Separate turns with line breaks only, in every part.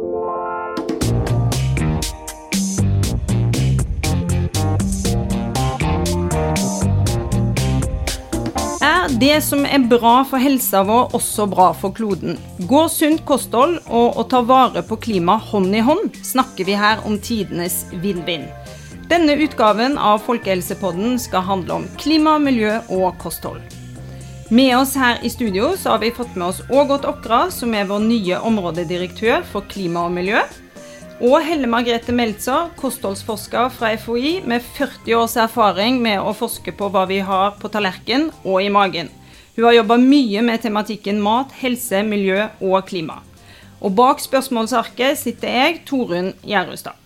Er det som er bra for helsa vår, også bra for kloden? Går sunt kosthold og å ta vare på klimaet hånd i hånd, snakker vi her om tidenes vinn-vinn. Denne utgaven av Folkehelsepodden skal handle om klima, miljø og kosthold. Med oss her i studio så har vi fått med oss Ågot Okra, som er vår nye områdedirektør for klima og miljø. Og Helle Margrethe Meltzer, kostholdsforsker fra FHI med 40 års erfaring med å forske på hva vi har på tallerken og i magen. Hun har jobba mye med tematikken mat, helse, miljø og klima. Og bak spørsmålsarket sitter jeg, Torunn Gjerrustad.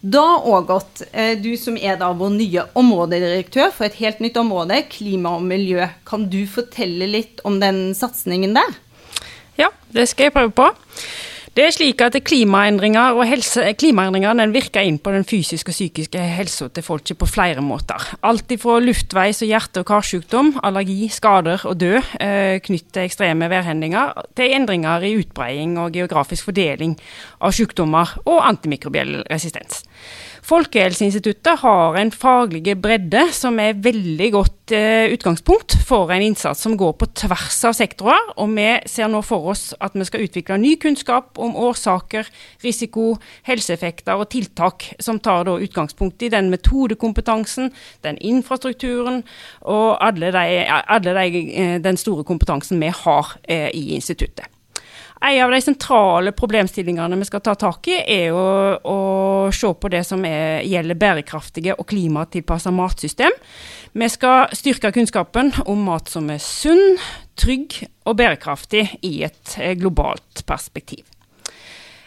Da Ågot, eh, du som er da vår nye områdedirektør for et helt nytt område, klima og miljø. Kan du fortelle litt om den satsingen der?
Ja, det skal jeg prøve på. Det er slik at Klimaendringer og helse, klimaendringer virker inn på den fysiske og psykiske helsa til folk på flere måter. Alt fra luftveis- og hjerte- og karsykdom, allergi, skader og død eh, knyttet til ekstreme værhendinger, til endringer i utbreding og geografisk fordeling av sykdommer og antimikrobiell resistens. Folkehelseinstituttet har en faglig bredde som er veldig godt eh, utgangspunkt for en innsats som går på tvers av sektorer. Og vi ser nå for oss at vi skal utvikle ny kunnskap om årsaker, risiko, helseeffekter og tiltak som tar da utgangspunkt i den metodekompetansen, den infrastrukturen og alle de, alle de, eh, den store kompetansen vi har eh, i instituttet. En av de sentrale problemstillingene vi skal ta tak i, er å, å se på det som er, gjelder bærekraftige og klimatilpassa matsystem. Vi skal styrke kunnskapen om mat som er sunn, trygg og bærekraftig i et eh, globalt perspektiv.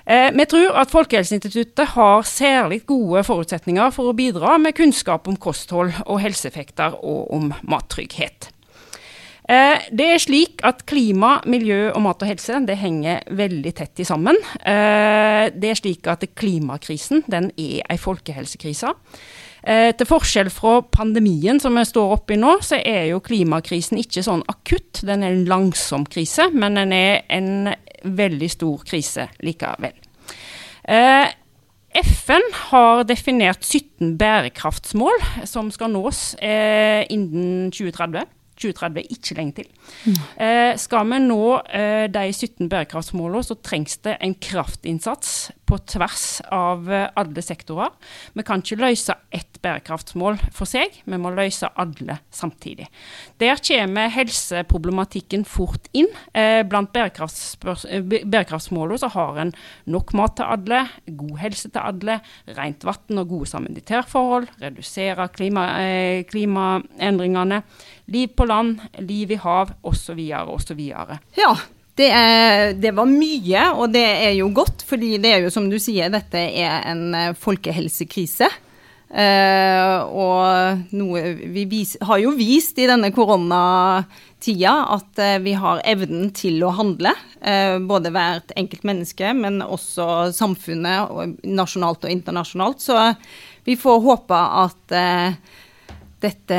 Eh, vi tror at Folkehelseinstituttet har særlig gode forutsetninger for å bidra med kunnskap om kosthold og helseeffekter og om mattrygghet. Eh, det er slik at klima, miljø og mat og helse det henger veldig tett i sammen. Eh, det er slik at klimakrisen den er en folkehelsekrise. Eh, til forskjell fra pandemien som vi står oppe i nå, så er jo klimakrisen ikke sånn akutt. Den er en langsom krise, men den er en veldig stor krise likevel. FN har definert 17 bærekraftsmål som skal nås innen 2030. 2030 er ikke lenge til. Mm. Eh, skal vi nå eh, de 17 bærekraftsmålene, så trengs det en kraftinnsats på tvers av eh, alle sektorer. Vi kan ikke løse ett bærekraftsmål for seg, vi må løse alle samtidig. Der kommer helseproblematikken fort inn. Eh, blant eh, bærekraftsmålene så har en nok mat til alle, god helse til alle, rent vann og gode sanitærforhold, redusere klima, klimaendringene, liv på land, liv i hav osv. osv.
Ja, det, er, det, var mye, og det er jo godt, fordi det er jo som du sier, dette er en eh, folkehelsekrise. Uh, og noe vi vis, har jo vist i denne koronatida at uh, vi har evnen til å handle. Uh, både hvert enkelt menneske, men også samfunnet, og nasjonalt og internasjonalt. Så vi får håpe at dette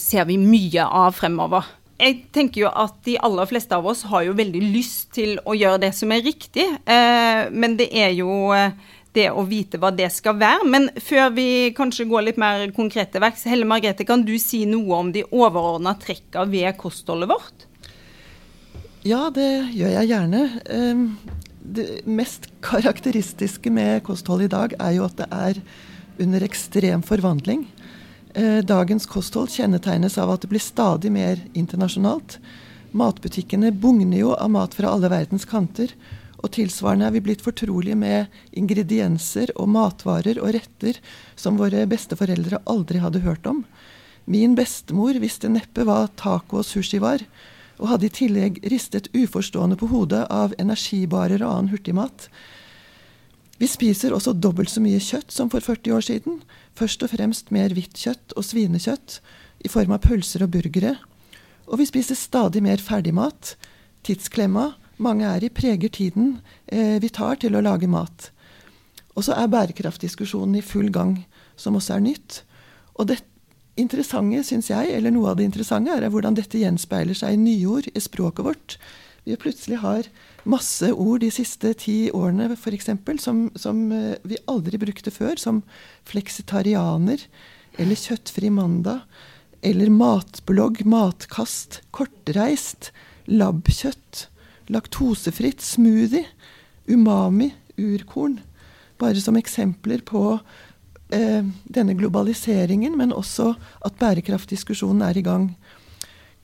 ser vi mye av fremover jeg tenker jo at de aller fleste av oss har jo veldig lyst til å gjøre det som er riktig, eh, men det er jo eh, det å vite hva det skal være. Men før vi kanskje går litt mer konkret til verks, Helle Margrethe, kan du si noe om de overordna trekka ved kostholdet vårt?
Ja, det gjør jeg gjerne. Ehm, det mest karakteristiske med kostholdet i dag er jo at det er under ekstrem forvandling. Eh, dagens kosthold kjennetegnes av at det blir stadig mer internasjonalt. Matbutikkene bugner jo av mat fra alle verdens kanter. Og tilsvarende er vi blitt fortrolige med ingredienser og matvarer og retter som våre besteforeldre aldri hadde hørt om. Min bestemor visste neppe hva taco og sushi var, og hadde i tillegg ristet uforstående på hodet av energibarer og annen hurtigmat. Vi spiser også dobbelt så mye kjøtt som for 40 år siden, Først og fremst mer hvitt kjøtt og svinekjøtt i form av pølser og burgere. Og vi spiser stadig mer ferdigmat. Tidsklemma mange er i, preger tiden eh, vi tar til å lage mat. Og så er bærekraftdiskusjonen i full gang, som også er nytt. Og det interessante, syns jeg, eller noe av det interessante, er hvordan dette gjenspeiler seg i nyord i språket vårt. Vi plutselig har masse ord de siste ti årene f.eks. Som, som eh, vi aldri brukte før, som fleksitarianer eller kjøttfri mandag. Eller matblogg, matkast, kortreist, labkjøtt, laktosefritt, smoothie, umami, urkorn. Bare som eksempler på eh, denne globaliseringen, men også at bærekraftdiskusjonen er i gang.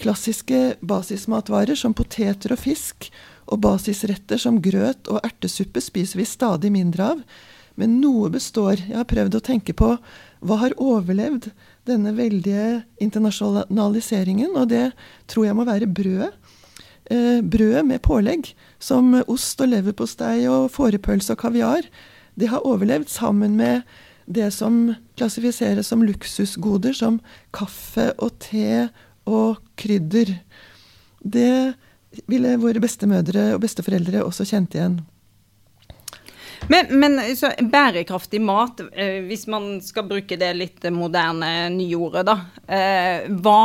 Klassiske basismatvarer som poteter og fisk og basisretter som grøt og ertesuppe spiser vi stadig mindre av. Men noe består. Jeg har prøvd å tenke på hva har overlevd denne veldige internasjonaliseringen, og det tror jeg må være brødet. Eh, brødet med pålegg, som ost og leverpostei og fårepølse og kaviar, det har overlevd sammen med det som klassifiseres som luksusgoder, som kaffe og te og krydder. Det ville våre bestemødre og besteforeldre også kjent igjen.
Men, men så, bærekraftig mat, eh, hvis man skal bruke det litt moderne nyordet, da. Eh, hva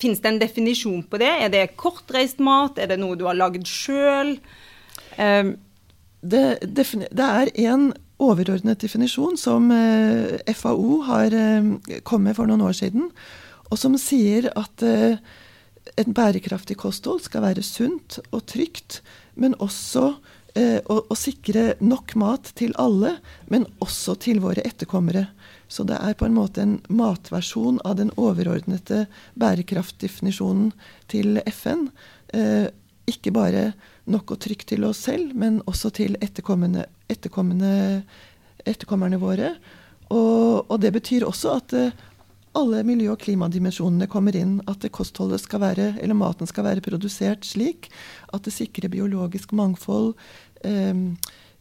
Fins det en definisjon på det? Er det kortreist mat? Er det noe du har lagd sjøl?
Eh, det, det, er en overordnet definisjon som FAO har kommet med for noen år siden, og som sier at eh, en bærekraftig kosthold skal være sunt og trygt, men også eh, å, å, sikre nok mat til alle, men også til våre etterkommere. Så det er på en måte en matversjon av den overordnede bærekraftdefinisjonen til FN. Eh, ikke bare nok og trygt til oss selv, men også til etterkommende, etterkommende, etterkommerne våre. Og, og, det betyr også at eh, alle miljø- og klimadimensjonene kommer inn. At kostholdet skal være, eller maten skal være produsert slik at det sikrer biologisk mangfold, eh,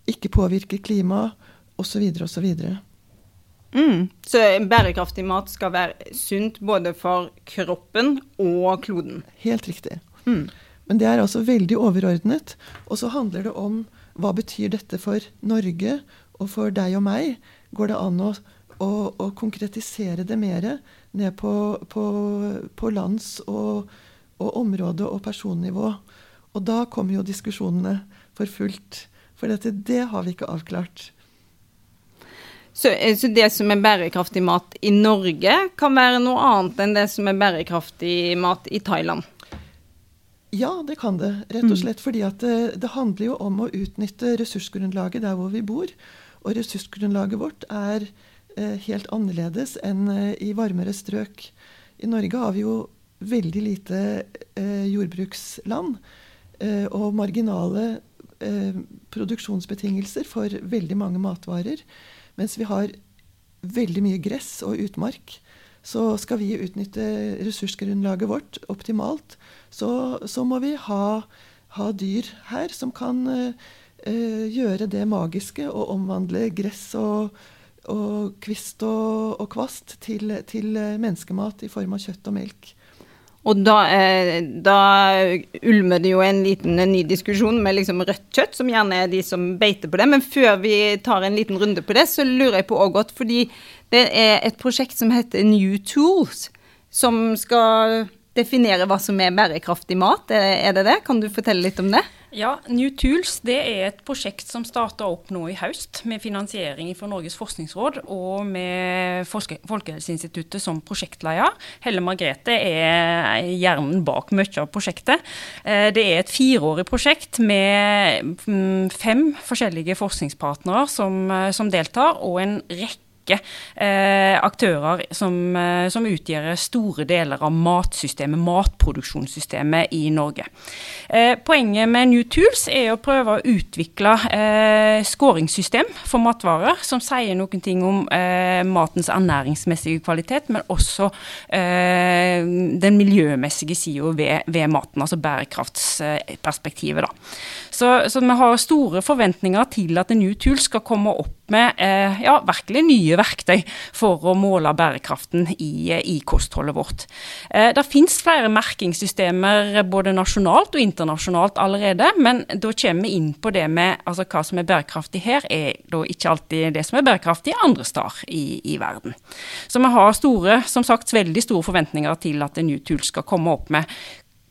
ikke påvirker klima osv. osv.
Mm. Så bærekraftig mat skal være sunt både for kroppen og kloden?
Helt riktig. Mm. Men det er altså veldig overordnet. Og så handler det om hva betyr dette for Norge og for deg og meg? Går det an å og, og konkretisere det mer ned på, på, på lands- og, og område- og personnivå. Og da kommer jo diskusjonene for fullt. For dette, det har vi ikke avklart.
Så, eh, så, det som er bærekraftig mat i Norge, kan være noe annet enn det som er bærekraftig mat i Thailand?
Ja, det kan det. Rett og mm. slett fordi at det, det handler jo om å utnytte ressursgrunnlaget der hvor vi bor. Og ressursgrunnlaget vårt er Eh, helt annerledes enn eh, i varmere strøk. I Norge har vi jo veldig lite eh, jordbruksland og marginale produksjonsbetingelser for veldig mange matvarer. Mens vi har veldig mye gress og utmark. Så skal vi utnytte ressursgrunnlaget vårt optimalt, så, så må vi ha, ha, dyr her som kan uh, gjøre det magiske og omvandle gress og, og kvist og, og kvast til, til, menneskemat i form av kjøtt og melk.
Og da, eh, da, ulmer det jo en liten en ny diskusjon med liksom rødt kjøtt, som gjerne er de som beiter på det. Men før vi tar en liten runde på det, så lurer jeg på òg godt, fordi det er et prosjekt som heter New Tools, som skal definere hva som er bærekraftig mat. Er det det? Kan du fortelle litt om det?
Ja, New Tools det er et prosjekt som starta opp nå i høst, med finansiering fra Norges forskningsråd og med Folkehelseinstituttet som prosjektleder. Helle Margrethe er hjernen bak mye av prosjektet. Eh, det er et fireårig prosjekt med mm, fem forskjellige forskningspartnere som, eh, som deltar, og en rekke rekke eh, aktører som, eh, som, utgjør store deler av matsystemet, matproduksjonssystemet i Norge. Eh, poenget med New Tools er å prøve å utvikle skåringssystem for matvarer, som sier noen ting om matens ernæringsmessige kvalitet, men også den miljømessige sida ved, ved, maten, altså bærekraftsperspektivet. da. Så, så, vi har store forventninger til at New Tools skal komme opp med eh, ja, virkelig nye verktøy for å måle bærekraften i, i kostholdet vårt. Eh, det finnes flere merkingssystemer både nasjonalt og internasjonalt allerede, men da kommer vi inn på det med altså, hva som er bærekraftig her, er da ikke alltid det som er bærekraftig andre steder i, i, verden. Så vi har store, som sagt, veldig store forventninger til at New Tool skal komme opp med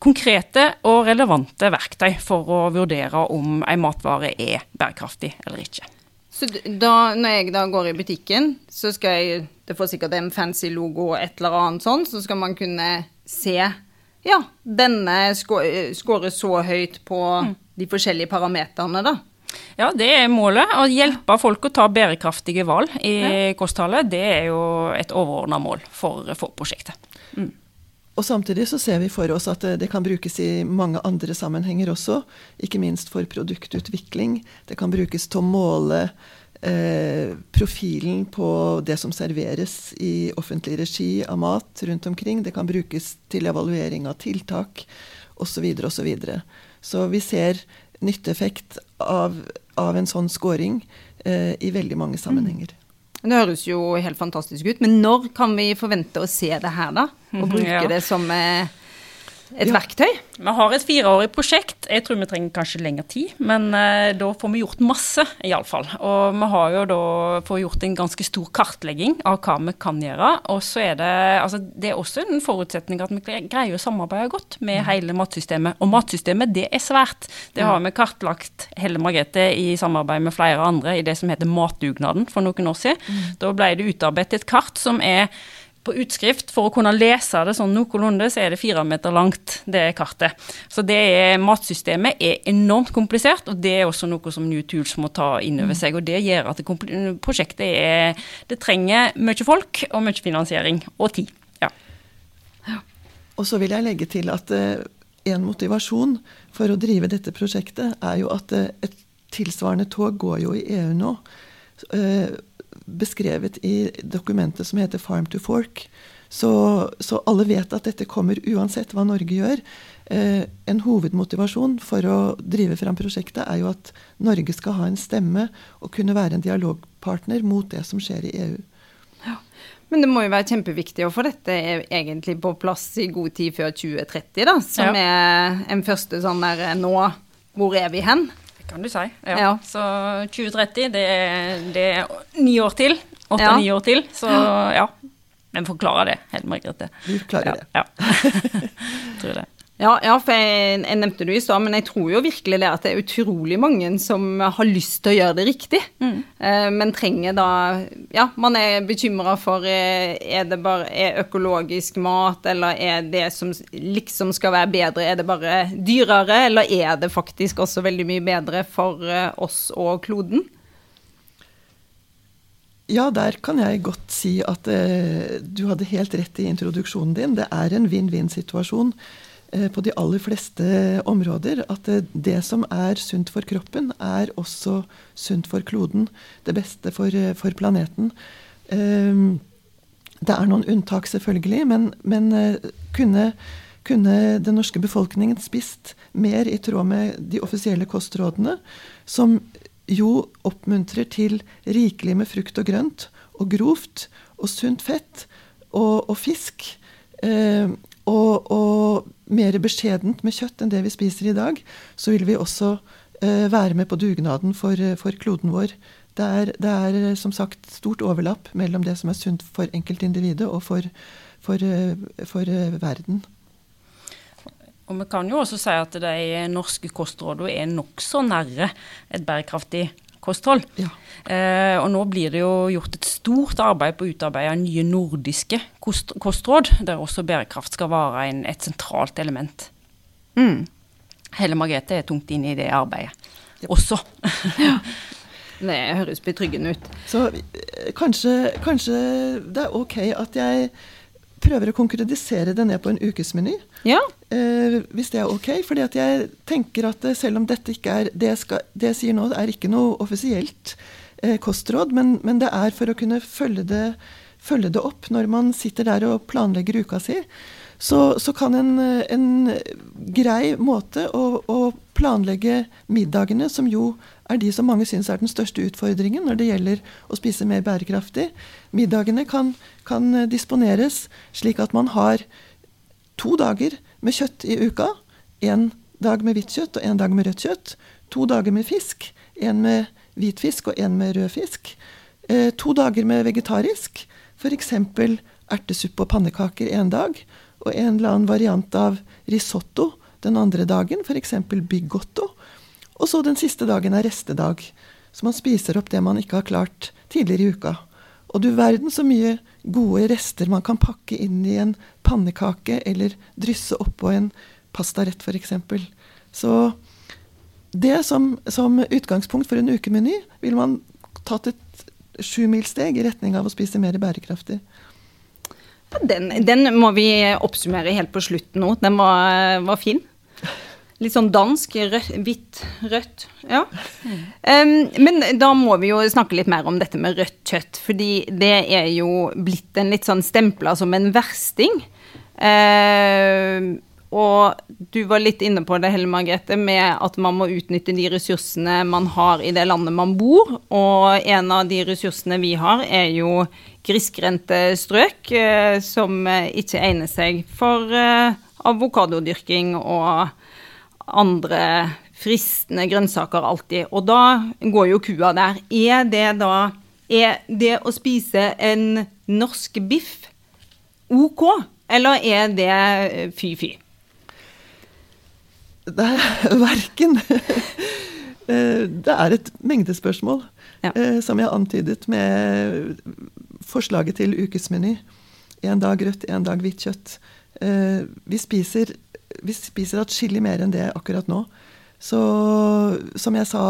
konkrete og relevante verktøy for å vurdere om en matvare er bærekraftig eller ikke.
Så da, når jeg da går i butikken, så skal jeg Det får sikkert en fancy logo og et eller annet sånn, så skal man kunne se Ja, denne skårer så høyt på mm. de forskjellige parameterne, da.
Ja, det er målet. Å hjelpe folk å ta bærekraftige valg i ja. kostholdet, det er jo et overordna mål for, for prosjektet. Mm.
Og Samtidig så ser vi for oss at det, det kan brukes i mange andre sammenhenger også. Ikke minst for produktutvikling. Det kan brukes til å måle eh, profilen på det som serveres i offentlig regi av mat rundt omkring. Det kan brukes til evaluering av tiltak osv. osv. Så, videre, og så, så vi ser nytteeffekt av, av en sånn scoring eh, i veldig mange sammenhenger.
Det høres jo helt fantastisk ut, men når kan vi forvente å se det her, da? Og bruke ja. det som eh, et ja. verktøy?
Vi har et fireårig prosjekt. Jeg tror vi trenger kanskje lengre tid, men eh, da får vi gjort masse, iallfall. Og vi har jo da fått gjort en ganske stor kartlegging av hva vi kan gjøre. Og så er det altså det er også en forutsetning at vi greier å samarbeide godt med mm. hele matsystemet. Og matsystemet, det er svært. Det har vi kartlagt, Helle Margrethe, i samarbeid med flere andre i det som heter Matdugnaden for noen år siden. Mm. Da ble det utarbeidet et kart som er på utskrift, for å kunne lese det sånn noenlunde, så er det fire meter langt, det kartet. Så det er, matsystemet er enormt komplisert, og det er også noe som New Tools må ta inn over mm. seg. Og det gjør at det prosjektet er Det trenger mye folk og mye finansiering og tid. Ja.
Og så vil jeg legge til at uh, en motivasjon for å drive dette prosjektet er jo at uh, et tilsvarende tog går jo i EU nå. Uh, beskrevet i dokumentet som heter 'Farm to Fork'. Så, så, alle vet at dette kommer uansett hva Norge gjør. Eh, en hovedmotivasjon for å drive fram prosjektet er jo at Norge skal ha en stemme og kunne være en dialogpartner mot det som skjer i EU.
Ja. Men det må jo være kjempeviktig å få dette egentlig på plass i god tid før 2030, da. Som ja. er en første sånn der Nå, hvor er vi hen?
Kan du si. Ja. ja. Så 2030, det er, det er ni år til. Åtte-ni ja. år til. Så ja. Men forklarer det, Helle Margrethe.
Du klarer det.
Ja. Tror det.
Ja, ja, for jeg, jeg, nevnte det i stad, men jeg tror jo virkelig det at det er utrolig mange som har lyst til å gjøre det riktig, mm. eh, men trenger da Ja, man er bekymra for eh, er det bare er økologisk mat, eller er det som liksom skal være bedre, er det bare dyrere, eller er det faktisk også veldig mye bedre for eh, oss og kloden?
Ja, der kan jeg godt si at eh, du hadde helt rett i introduksjonen din. Det er en vinn-vinn-situasjon. Eh, på de aller fleste områder at det som er sunt for kroppen, er også sunt for kloden. Det beste for, eh, for planeten. Ehm, det er noen unntak, selvfølgelig, men, men eh, kunne, kunne, den norske befolkningen spist mer i tråd med de offisielle kostrådene, som jo oppmuntrer til rikelig med frukt og grønt, og grovt, og sunt fett, og, og fisk, og, og mer beskjedent med kjøtt enn det vi spiser i dag, så vil vi også eh, være med på dugnaden for, for kloden vår. Det er, det er, som sagt stort overlapp mellom det som er sunt for enkeltindividet og for, for, uh, for verden.
Og Vi kan jo også si at de norske kostrådene er nokså nære et bærekraftig kosthold. Ja. Eh, og nå blir det jo gjort et stort arbeid på å utarbeide nye nordiske kost kostråd, der også bærekraft skal være en, et sentralt element. Mm. Helle Margrethe er tungt inne i det arbeidet ja. også. ja.
Det høres betryggende ut.
Så eh, kanskje, kanskje det er ok at jeg prøver å konkretisere det ned på en ukesmeny.
Ja.
Eh, hvis det er ok. fordi at jeg tenker at selv om dette ikke er Det, skal, det jeg sier nå, er ikke noe offisielt eh, kostråd, men, men, det er for å kunne følge det, følge det, opp når man sitter der og planlegger uka si. Så, så kan en, en, grei måte å, å planlegge middagene, som jo er de som mange syns er den største utfordringen når det gjelder å spise mer bærekraftig. Middagene kan, kan disponeres slik at man har to dager med kjøtt i uka. Én dag med hvitt kjøtt og én dag med rødt kjøtt. To dager med fisk. Én med hvit fisk og én med rød fisk. Eh, to dager med vegetarisk. F.eks. ertesuppe og pannekaker én dag. og en eller annen variant av risotto den andre dagen, f.eks. bigotto. Og så den siste dagen er restedag. Så man spiser opp det man ikke har klart tidligere i uka. Og du verden så mye gode rester man kan pakke inn i en pannekake eller drysse oppå en pastarett f.eks. Så det som, som, utgangspunkt for en ukemeny vil man tatt et sjumilssteg i retning av å spise mer bærekraftig.
Den, den, må vi oppsummere helt på slutten nå. Den var, var fin. Litt sånn dansk. Rødt, hvitt, rødt. Ja. Um, men da må vi jo snakke litt mer om dette med rødt kjøtt. Fordi det er jo blitt en litt sånn stempla som en versting. Uh, og du var litt inne på det, Helle Margrethe, med at man må utnytte de ressursene man har i det landet man bor. Og en av de ressursene vi har, er jo grisgrendte strøk, uh, som ikke egner seg for uh, avokadodyrking og andre fristende grønnsaker alltid. Og da går jo kua der. Er det da Er det å spise en norsk biff OK, eller er det fy-fy?
Det er verken. Eh, det er et mengdespørsmål, ja. Eh, som jeg antydet med forslaget til ukesmeny. En dag rødt, en dag hvitt kjøtt. Eh, vi spiser vi spiser atskillig mer enn det akkurat nå. Så som jeg sa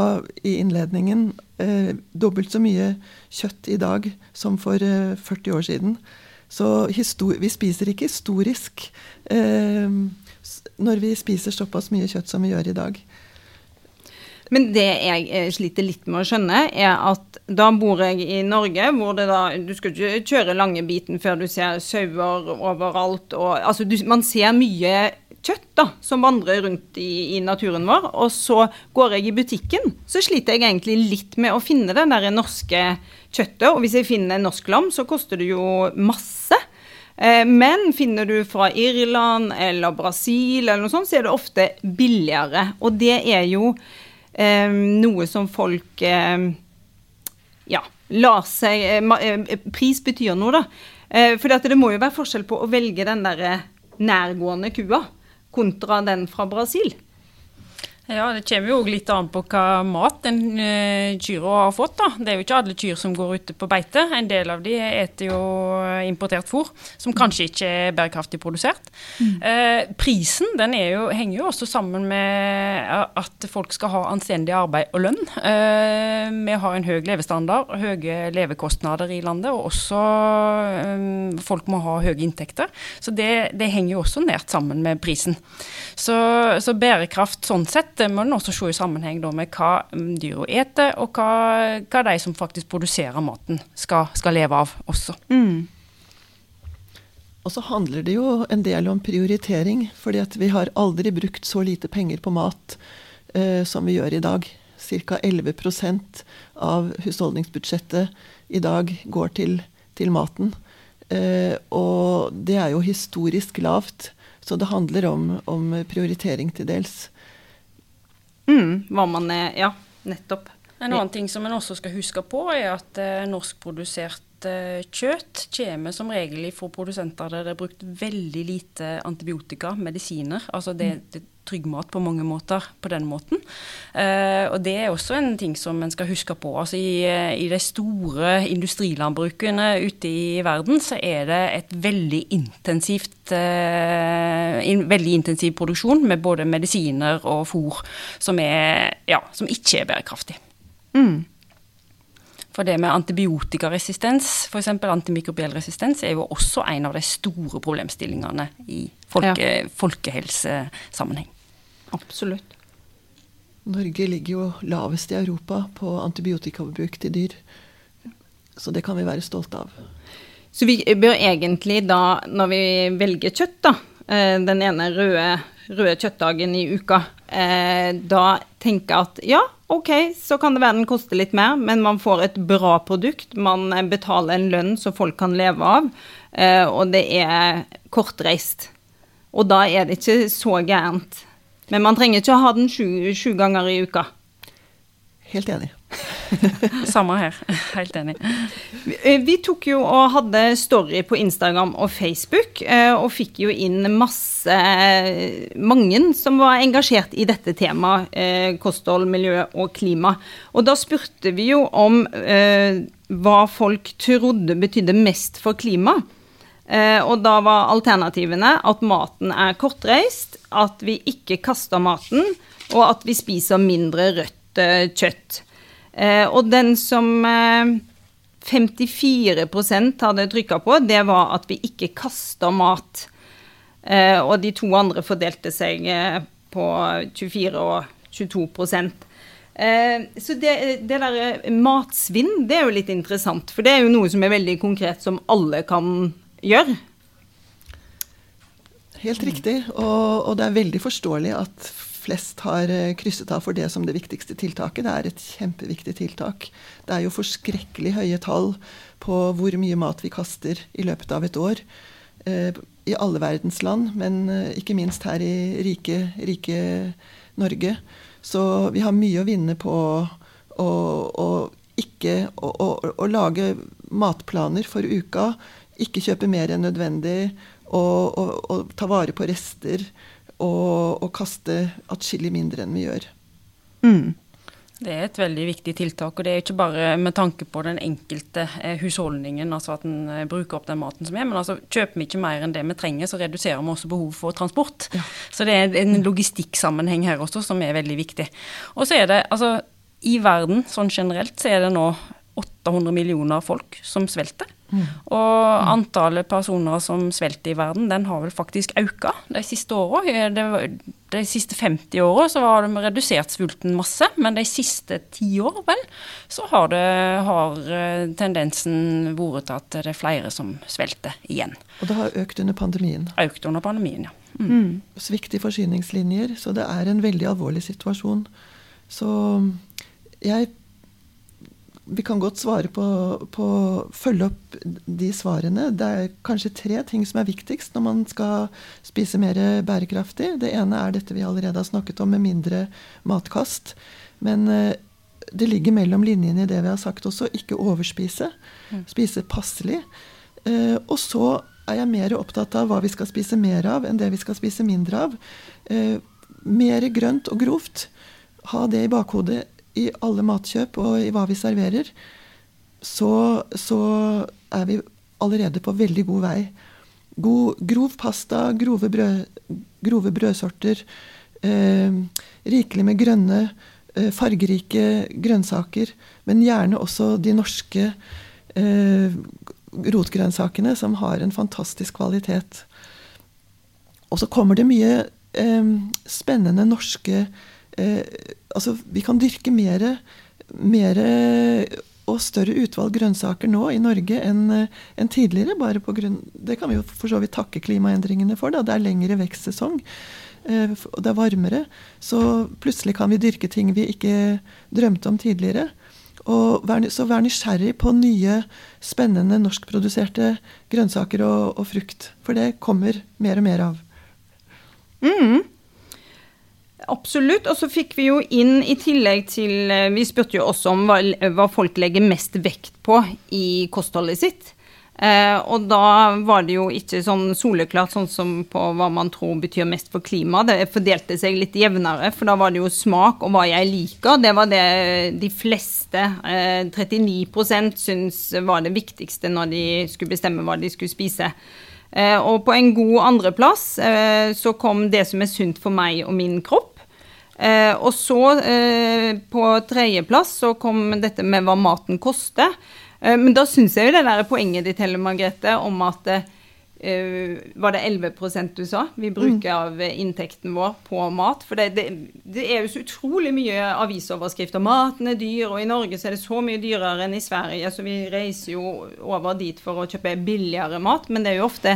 i innledningen, eh, dobbelt så mye kjøtt i dag som for eh, 40 år siden. Så vi spiser ikke historisk eh, når vi spiser såpass mye kjøtt som vi gjør i dag.
Men det jeg eh, sliter litt med å skjønne, er at da bor jeg i Norge, hvor det da Du skal ikke kjøre lange biten før du ser sauer overalt og Altså, du, man ser mye kjøtt da, som vandrer rundt i, i, naturen vår. Og så går jeg i butikken, så sliter jeg egentlig litt med å finne det der norske kjøttet. Og hvis jeg finner norsk lam, så koster det jo masse. Eh, men finner du fra Irland eller Brasil eller noe sånt, så er det ofte billigere. Og det er jo eh, noe som folk eh, ja, lar seg eh, eh, Pris betyr noe, da. For det må jo være forskjell på å velge den der nærgående kua kontra den fra Brasil?
Ja, Det kommer jo litt an på hva mat den uh, kyra har fått. da. Det er jo ikke alle kyr som går ute på beite. En del av de eter jo importert fôr, som kanskje ikke er bærekraftig produsert. Mm. Uh, prisen den jo, henger jo også sammen med at folk skal ha anstendig arbeid og lønn. Uh, vi har en høy levestandard, høye levekostnader i landet, og også um, folk må ha høye inntekter. Så det, det, henger jo også nært sammen med prisen. Så, så bærekraft sånn sett det må en også se i sammenheng med hva mm, dyra eter, og hva, hva, de som faktisk produserer maten, skal, skal leve av også. Mm.
Og så handler det jo en del om prioritering, fordi at vi har aldri brukt så lite penger på mat eh, som vi gjør i dag. Ca. 11% av husholdningsbudsjettet i dag går til, til maten. Eh, og det er jo historisk lavt. Så det handler om, om prioritering til dels.
Mm, hva man er Ja, nettopp.
En annen ting som en også skal huske på, er at eh, norskprodusert kjøtt kommer som regel fra produsenter der det er brukt veldig lite antibiotika, medisiner. Altså det, mm. det tryggmat på mange måter på den måten. Uh, og det er også en ting som en skal huske på. Altså i, i, de store industrilandbrukene ute i verden så er det et veldig intensivt uh, in, veldig intensiv produksjon med både medisiner og fôr som, er, ja, som ikke er bærekraftig. Mm. For det med antibiotikaresistens, f.eks. antimikrobiell resistens, er jo også en av de store problemstillingene i folke, ja. folkehelsesammenheng.
Absolutt.
Norge ligger jo lavest i Europa på antibiotikabruk til dyr. Så det kan vi være stolte av.
Så vi bør egentlig da, når vi velger kjøtt, da, eh, den ene røde, røde kjøttdagen i uka, eh, da tenke at ja, ok, så kan det være den koster litt mer, men man får et bra produkt. Man betaler en lønn som folk kan leve av, eh, og det er kortreist. Og da er det ikke så gærent men man trenger ikke å ha den sju, sju ganger i uka.
Helt enig.
Samme her. Helt enig.
Eh, vi tok jo og hadde story på Instagram og Facebook, eh, og fikk jo inn masse Mange som var engasjert i dette temaet, eh, kosthold, miljø og klima. Og da spurte vi jo om hva folk trodde betydde mest for klimaet. Og da var alternativene at maten er kortreist, at vi ikke kaster maten, og at vi spiser mindre rødt kjøtt. Eh, og den som 54 eh, hadde trykka på, det var at vi ikke kaster mat. Eh, og de to andre fordelte seg på 24 og 22% så det, det der matsvinn, det er jo litt interessant. For det er jo noe som er veldig konkret, som alle kan gjøre.
Helt riktig. Og, og det er veldig forståelig at flest har eh, krysset av for det som det viktigste tiltaket. Det er et kjempeviktig tiltak. Det er jo forskrekkelig høye tall på hvor mye mat vi kaster i løpet av et år. Eh, I alle verdens land, men eh, ikke minst her i rike, rike Norge. Så vi har mye å vinne på å, å ikke å, å, å, lage matplaner for uka. Ikke kjøpe mer enn nødvendig. Og, og ta vare på rester og, og kaste atskillig mindre enn vi gjør.
Mm. Det er et veldig viktig tiltak, og det er ikke bare med tanke på den enkelte eh, husholdningen, altså at en eh, bruker opp den maten som er, men altså kjøper vi ikke mer enn det vi trenger, så reduserer vi også behov for transport. Ja. Så det er en logistikksammenheng her også som er veldig viktig. Og så er det, altså i verden sånn generelt, så er det nå 800 millioner folk som svelter. Mm. Og antallet personer som svelter i verden, den har vel faktisk økt de siste åra. De siste 50 åra så har de redusert svulten masse, men de siste ti år, vel, så har, det, har eh, tendensen vært til at det er flere som svelter igjen.
Og det har økt under pandemien?
Økt under pandemien, ja.
Mm. Mm. Svikt i forsyningslinjer, så det er en veldig alvorlig situasjon. Så jeg vi kan godt svare på, på følge opp de svarene. Det er kanskje tre ting som er viktigst når man skal spise mer bærekraftig. Det ene er dette vi allerede har snakket om, med mindre matkast. Men eh, det ligger mellom linjene i det vi har sagt også. Ikke overspise. Mm. Spise passelig. Eh, og så er jeg mer opptatt av hva vi skal spise mer av, enn det vi skal spise mindre av. Eh, mer grønt og grovt. Ha det i bakhodet i alle matkjøp og i hva vi serverer, så, så er vi allerede på veldig god vei. God, grov pasta, grove, brød, grove brødsorter, eh, rikelig med grønne, eh, fargerike grønnsaker, men gjerne også de norske eh, rotgrønnsakene, som har en fantastisk kvalitet. Og så kommer det mye eh, spennende norske eh, Altså, vi kan dyrke mer, mer og større utvalg grønnsaker nå i Norge enn en tidligere. bare på grunn, Det kan vi jo for så vidt takke klimaendringene for. Da. Det er lengre vekstsesong. Eh, og det er varmere. Så plutselig kan vi dyrke ting vi ikke drømte om tidligere. Og vær, så vær nysgjerrig på nye, spennende norskproduserte grønnsaker og, og, frukt. For det kommer mer og mer av.
Mm. Absolutt. Og så fikk vi jo inn i tillegg til eh, Vi spurte jo også om hva, hva folk legger mest vekt på i kostholdet sitt. Eh, og da var det jo ikke sånn soleklart sånn som på hva man tror betyr mest for klimaet. Det fordelte seg litt jevnere, for da var det jo smak og hva jeg liker. Det var det de fleste, eh, 39% syns var det viktigste når de skulle bestemme hva de skulle spise. Eh, og på en god andreplass eh, så kom det som er sunt for meg og min kropp. Eh, og så, eh, på tredjeplass, så kom dette med hva maten koster. Eh, men da syns jeg jo det der poenget ditt, Helle Margrethe, om at Uh, var det 11% du sa vi bruker mm. av inntekten vår på mat? For det, det, det, er jo så utrolig mye avisoverskrifter. Maten er dyr, og i Norge så er det så mye dyrere enn i Sverige. Så vi reiser jo over dit for å kjøpe billigere mat. Men det er jo ofte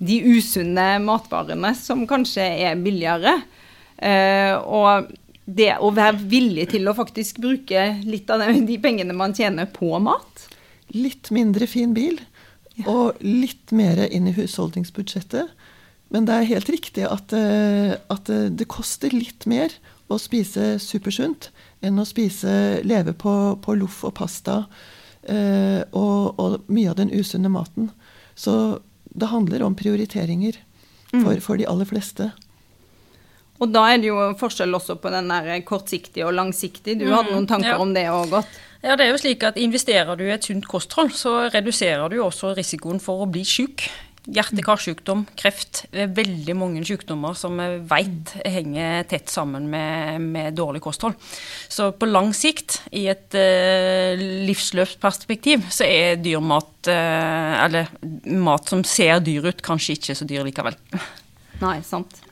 de usunne matvarene som kanskje er billigere. Uh, og det å være villig til å faktisk bruke litt av de pengene man tjener på mat.
Litt mindre fin bil, og litt mer inn i husholdningsbudsjettet. Men det er helt riktig at, uh, at uh, det koster litt mer å spise supersunt enn å spise leve på, på loff og pasta eh, og, og, mye av den usunne maten. Så det handler om prioriteringer for, mm. for de aller fleste.
Og da er det jo forskjell også på den der kortsiktig og langsiktig. Du mm, hadde noen tanker ja. om det òg godt?
Ja, det er jo slik at Investerer du i et sunt kosthold, så reduserer du også risikoen for å bli syk. Hjerte-karsykdom, kreft. Veldig mange sykdommer som vi vet henger tett sammen med, med, dårlig kosthold. Så på lang sikt, i et uh, livsløpsperspektiv, så er dyr mat, uh, eller mat som ser dyr ut, kanskje ikke så dyr likevel.
Nei, sant.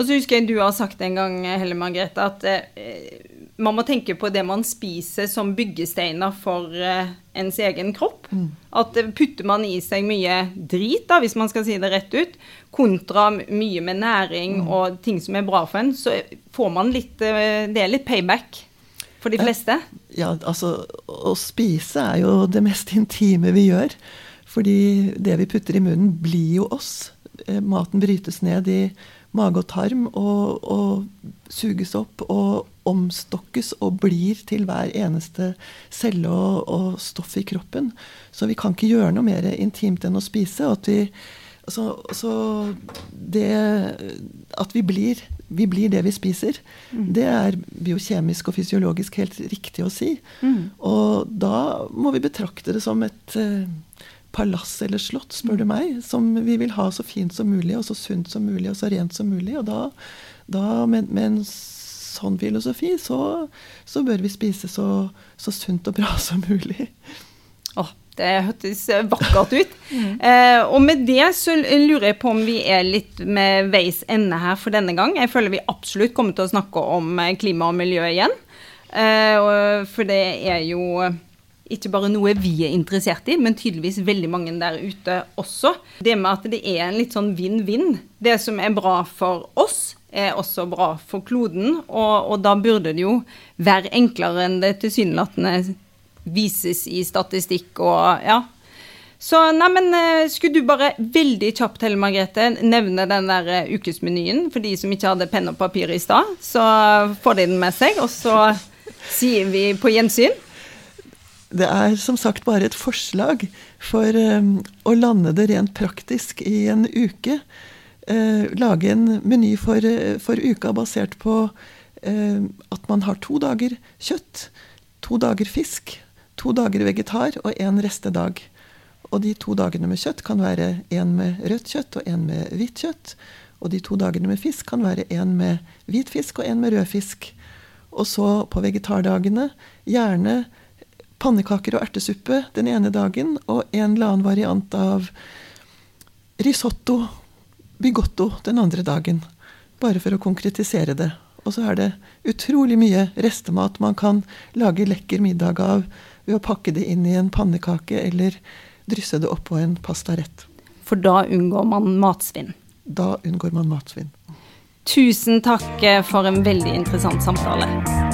Og så husker jeg du har sagt en gang, Helle Margrethe, at eh, man må tenke på det man spiser som byggesteiner for eh, ens egen kropp. Mm. At eh, putter man i seg mye drit, da, hvis man skal si det rett ut, kontra mye med næring mm. og ting som er bra for en, så får man litt eh, Det er litt payback for de fleste.
Ja, altså å spise er jo det mest intime vi gjør. Fordi det vi putter i munnen, blir jo oss. Eh, maten brytes ned i mage og tarm og, og suges opp og omstokkes og blir til hver eneste celle og, og, stoff i kroppen. Så vi kan ikke gjøre noe mer intimt enn å spise. At vi, altså, så det, at vi blir, vi blir det vi spiser, mm. det er biokjemisk og fysiologisk helt riktig å si. Mm. Og da må vi betrakte det som et uh, palass eller slott, spør du meg, som vi vil ha så fint som mulig, og så sunt som mulig, og så rent som mulig. Og da, da med, med, en sånn filosofi, så, så bør vi spise så, så, sunt og bra som mulig.
Oh, det hørtes vakkert ut. mm. eh, og med det så lurer jeg på om vi er litt med veis ende her for denne gang. Jeg føler vi absolutt kommer til å snakke om klima og miljø igjen. Eh, for det er jo ikke bare noe vi er interessert i, men tydeligvis veldig mange der ute også. Det med at det er en litt sånn vinn-vinn. Det som er bra for oss, er også bra for kloden. Og, og da burde det jo være enklere enn det tilsynelatende vises i statistikk og ja. Så neimen, eh, skulle du bare veldig kjapt, Helle Margrethe, nevne den der eh, ukesmenyen for de som ikke hadde penn og papir i stad, så får de den med seg, og så sier vi på gjensyn.
Det er som sagt bare et forslag for um, å lande det rent praktisk i en uke. Uh, lage en meny for, for, uka basert på at man har to dager kjøtt, to dager fisk, to dager vegetar og én restedag. Og de to dagene med kjøtt kan være én med rødt kjøtt og én med hvitt kjøtt. Og de to dagene med fisk kan være én med hvit fisk og én med rød fisk. Og så på vegetardagene gjerne pannekaker og ertesuppe den ene dagen, og en eller annen variant av risotto, bigotto den andre dagen. Bare for å konkretisere det. Og så er det utrolig mye restemat man kan lage lekker middag av ved å pakke det inn i en pannekake eller drysse det oppå en pastarett.
For da unngår man matsvinn?
Da unngår man matsvinn.
Tusen takk for en veldig interessant samtale.